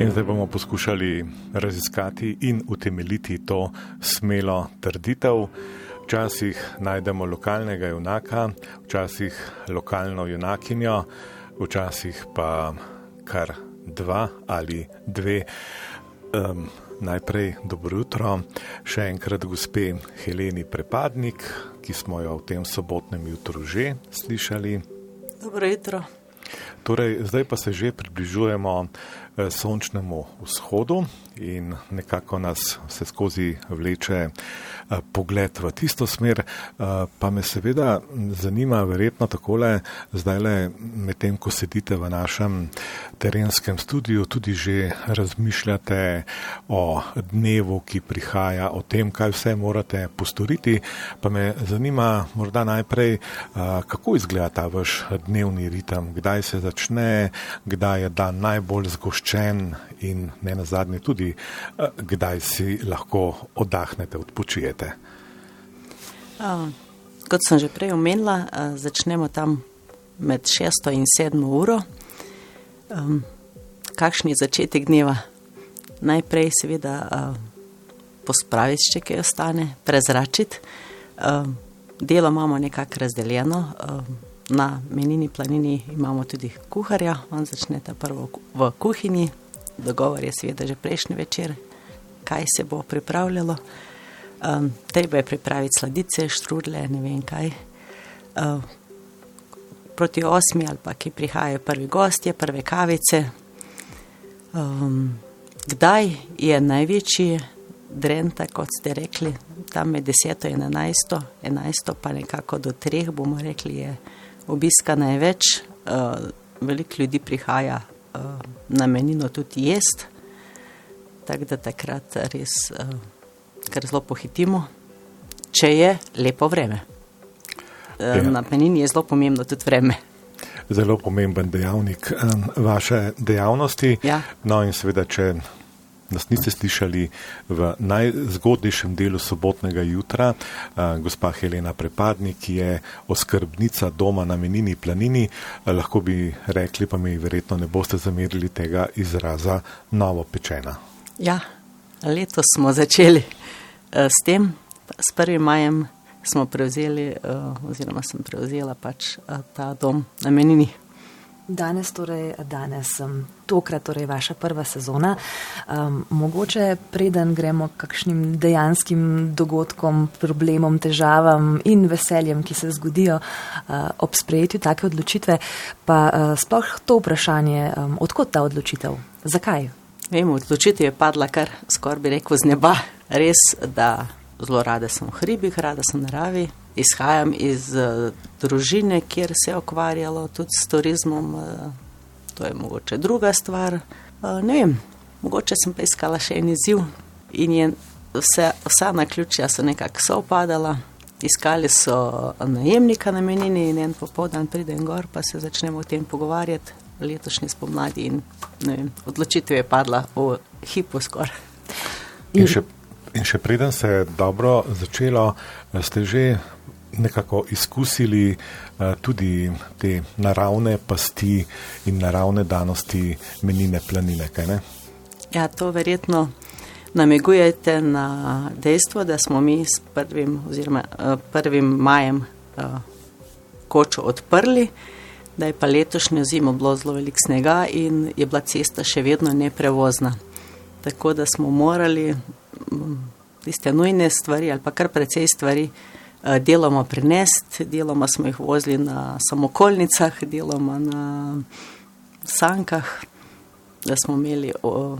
In zdaj bomo poskušali raziskati in utemeljiti to smelo trditev. Včasih najdemo lokalnega junaka, včasih lokalno junakinjo, včasih pa kar dva ali dve. Um, najprej dobro jutro, še enkrat gospe Heleni Prepadnik, ki smo jo v tem sobotnem jutru že slišali. Dobro jutro. Torej, zdaj pa se že približujemo sončnemu vzhodu in nekako nas vse skozi vleče eh, pogled v tisto smer. Eh, pa me seveda zanima, verjetno takole, zdaj le medtem, ko sedite v našem terenskem studiu, tudi že razmišljate o dnevu, ki prihaja, o tem, kaj vse morate postoriti. Pa me zanima morda najprej, kako izgleda ta vaš dnevni ritem, kdaj se začne, kdaj je dan najbolj zgoščen in ne nazadnje tudi, kdaj si lahko oddahnete, odpočijete. Uh, kot sem že prej omenila, uh, začnemo tam med 6 in 7 uro. Um, kakšen je začetek dneva? Najprej, seveda, uh, pospraviti, če kaj ostane, prezračiti. Uh, delo imamo nekako razdeljeno. Uh, na menini planini imamo tudi kuharja, on začne ta prvo v kuhinji. Dogovor je seveda že prejšnji večer, kaj se bo pripravljalo. Um, treba je pripraviti sladice, štrudle, ne vem kaj. Uh, proti osmi ali pa ki prihajajo prvi gostje, prve kavice. Um, kdaj je največji dren, kot ste rekli, tam med deseto in enajsto, enajsto pa nekako do treh, bomo rekli, je obiska največ. Uh, veliko ljudi prihaja uh, na menino tudi jesti, tako da takrat res uh, kar zelo pohitimo, če je lepo vreme. Uh, na menini je zelo pomembno tudi vreme. Zelo pomemben dejavnik vaše dejavnosti. Ja. No, in seveda, če nas niste slišali v najzgodnejšem delu sobotnega jutra. Gospa Helena Prepadnik, je oskrbnica doma na menini planini, lahko bi rekli, pa mi verjetno ne boste zamerili tega izraza novo pečena. Ja, letos smo začeli s tem, s 1. majem smo prevzeli, oziroma sem prevzela pač ta dom na menini. Danes, torej, danes, tokrat, torej vaša prva sezona. Um, mogoče preden gremo k kakšnim dejanskim dogodkom, problemom, težavam in veseljem, ki se zgodijo uh, ob sprejetju take odločitve, pa uh, sploh to vprašanje, um, odkot ta odločitev, zakaj? Vem, odločitev je padla kar skoraj bi rekel z neba. Res, da zelo rada sem v hribih, rada sem v naravi izhajam iz uh, družine, kjer se je okvarjalo tudi s turizmom, uh, to je mogoče druga stvar. Uh, ne vem, mogoče sem pa iskala še en izziv in je vse, vsa na ključja so nekako soopadala. Iskali so najemnika na menini in en popoldan pridem gor, pa se začnemo o tem pogovarjati letošnji spomladi in vem, odločitev je padla v hipu skoraj. In še, in še preden se je dobro začelo, ste že nekako izkusili uh, tudi te naravne pasti in naravne danosti menine planine. Ja, to verjetno namigujete na dejstvo, da smo mi s prvim, oziroma, uh, prvim majem kočo odprli, da je pa letošnjo zimo bilo zelo velik snega in je bila cesta še vedno neprevozna. Tako da smo morali tiste nujne stvari ali pa kar precej stvari Eh, deloma prenesti, deloma smo jih vozili na samokolnicah, deloma na sankah, da smo imeli o,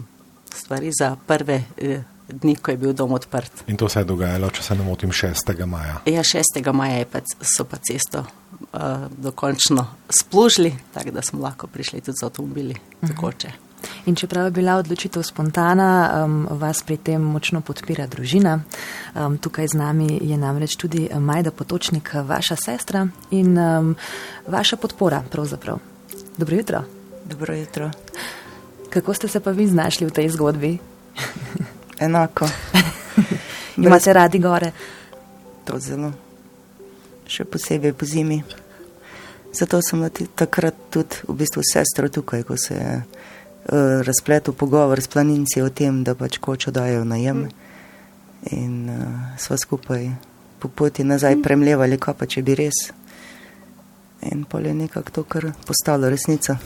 stvari za prve eh, dni, ko je bil dom odprt. In to se je dogajalo, če se ne motim, 6. maja. Ja, 6. maja pa, so pa cesto uh, dokončno splužili, tako da smo lahko prišli tudi z avtomobili, uh -huh. In čeprav je bila odločitev spontana, um, vas pri tem močno podpira družina. Um, tukaj z nami je namreč tudi Majda Potočnik, vaša sestra in um, vaša podpora pravzaprav. Dobro jutro. Dobro jutro. Kako ste se pa vi znašli v tej zgodbi? Enako. Imate radi gore? To zelo. Še posebej po zimi. Zato sem takrat tudi v bistvu sestro tukaj, ko se je razpletel pogovor s planinci o tem, da pač kočo dajo najem. In uh, sva skupaj po poti nazaj premljevali, kaj pa če bi res. In pol je nekako to, kar postalo resnica.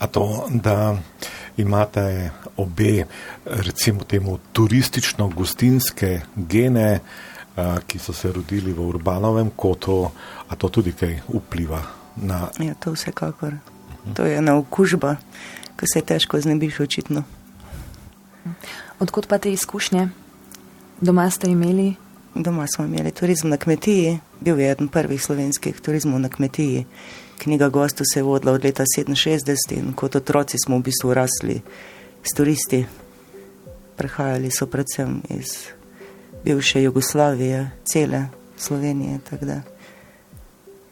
A to, da imate obe, recimo temu, turistično-gostinske gene, a, ki so se rodili v urbanovem kotu, a to tudi kaj vpliva na. Ja, to vsekakor. To je ena okužba, ki se težko znebiš očitno. Odkot pa te izkušnje? Doma ste imeli? Doma smo imeli turizem na kmetiji, bil je eden prvih slovenskih turizmov na kmetiji. Knjiga Gostu se je vodila od leta 67 in kot otroci smo v bistvu rasli s turisti. Prihajali so predvsem iz bivše Jugoslavije, cele Slovenije.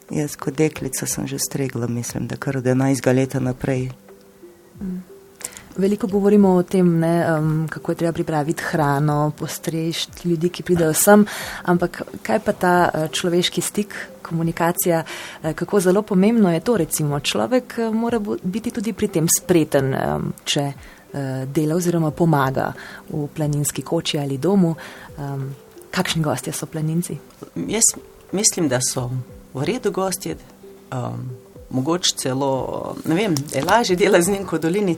Jaz kot deklica sem že stregla, mislim, da kar od 11 leta naprej. Veliko govorimo o tem, ne, um, kako je treba pripraviti hrano, postrežiti ljudi, ki pridejo sem, ampak kaj pa ta uh, človeški stik, komunikacija, uh, kako zelo pomembno je to, recimo človek uh, mora biti tudi pri tem spreten, um, če uh, dela oziroma pomaga v planinski koči ali domu. Um, kakšni gostje so planinci? Jaz mislim, da so v redu gostje, um, mogoče celo, ne vem, lažje delati z njim kot dolini.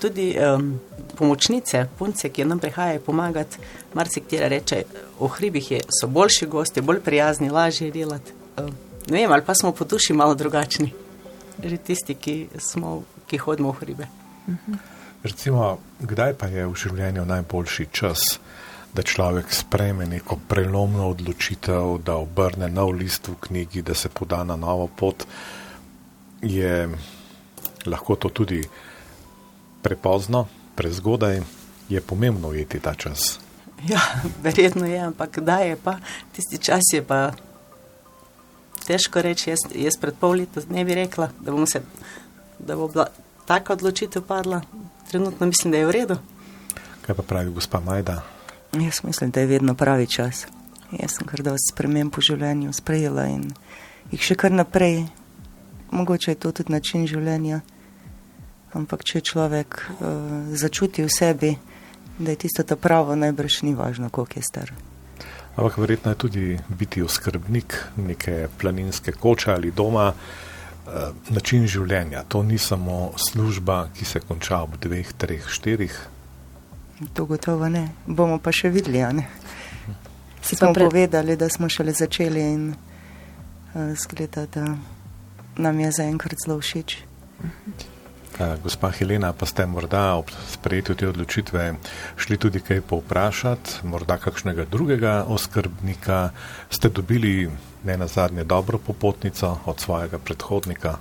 Tudi um, pomočnice, punce, ki nam prihajajo pomagati, marsikatera reče, v hribih je, so boljši gostje, bolj prijazni, lažje je delati. Um, ne vem, ali pa smo po duši malo drugačni, že tisti, ki, smo, ki hodimo v hribe. Recimo, kdaj pa je v življenju najboljši čas, da človek spreme neko prelomno odločitev, da obrne nov list v knjigi, da se poda na novo pot, je lahko to tudi prepozno, prezgodaj, je pomembno ujeti ta čas. Ja, verjetno je, ampak da je pa, tisti čas je pa težko reči. Jaz, jaz pred pol leta ne bi rekla, da, se, da bo bila taka odločitev padla. Trenutno mislim, da je v redu. Kaj pa pravi gospa Majda? Jaz mislim, da je vedno pravi čas. Jaz sem kar dosti sprememb v življenju sprejela in jih še kar naprej. Mogoče je to tudi način življenja, ampak če človek uh, začuti v sebi, da je tisto ta pravo, najbrž ni važno, koliko je star. Ampak verjetno je tudi biti oskrbnik neke planinske koče ali doma eh, način življenja. To ni samo služba, ki se konča ob dveh, treh, štirih. To gotovo ne. Bomo pa še videli, a ne? Si Smo pa pred- povedali, da smo šele začeli in uh, zgleda, da nam je zaenkrat zelo všeč. Gospa Helena, pa ste morda ob sprejetju te odločitve šli tudi kaj povprašati, morda kakšnega drugega oskrbnika, ste dobili ne na zadnje dobro popotnico od svojega predhodnika.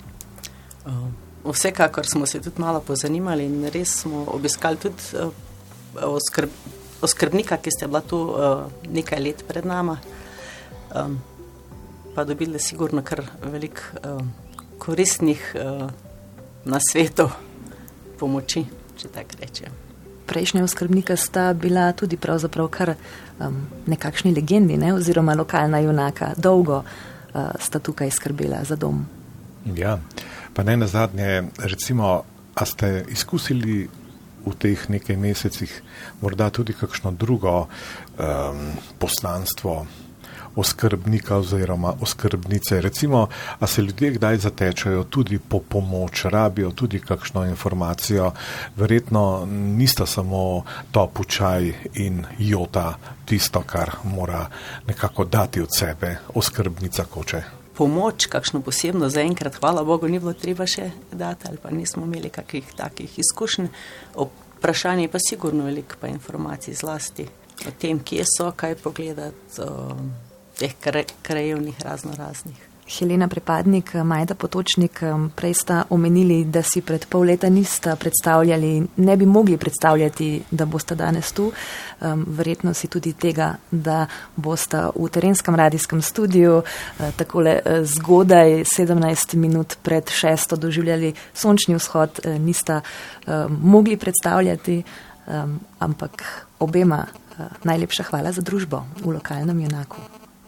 Vsekakor smo se tudi malo pozanimali in res smo obiskali tudi oskrb, oskrbnika, ki ste bila tu nekaj let pred nama. Pa dobili sigurno kar veliko koristnih uh, nasvetov, pomoči, če tako rečem. Prejšnja oskrbnika sta bila tudi pravzaprav kar um, nekakšni legendi, ne? oziroma lokalna junaka. Dolgo uh, sta tukaj skrbela za dom. Ja, pa ne na zadnje, recimo, a ste izkusili v teh nekaj mesecih morda tudi kakšno drugo um, poslanstvo oskrbnika oziroma oskrbnice. Recimo, a se ljudje kdaj zatečajo tudi po pomoč, rabijo tudi kakšno informacijo, verjetno nista samo top čaj in jota tisto, kar mora nekako dati od sebe oskrbnica koče. Pomoč, kakšno posebno zaenkrat, hvala Bogu, ni bilo treba še dati, ali pa nismo imeli kakih takih izkušenj. Vprašanje je pa sigurno veliko, pa informacij zlasti o tem, kje so, kaj pogledati, teh kra- krajevnih razno raznih. Helena Prepadnik, Majda Potočnik, um, prej sta omenili, da si pred pol leta nista predstavljali, ne bi mogli predstavljati, da boste danes tu. Um, verjetno si tudi tega, da boste v terenskem radijskem studiu uh, takole uh, zgodaj, 17 minut pred šesto, doživljali sončni vzhod, uh, nista uh, mogli predstavljati, um, ampak obema uh, najlepša hvala za družbo v lokalnem junaku.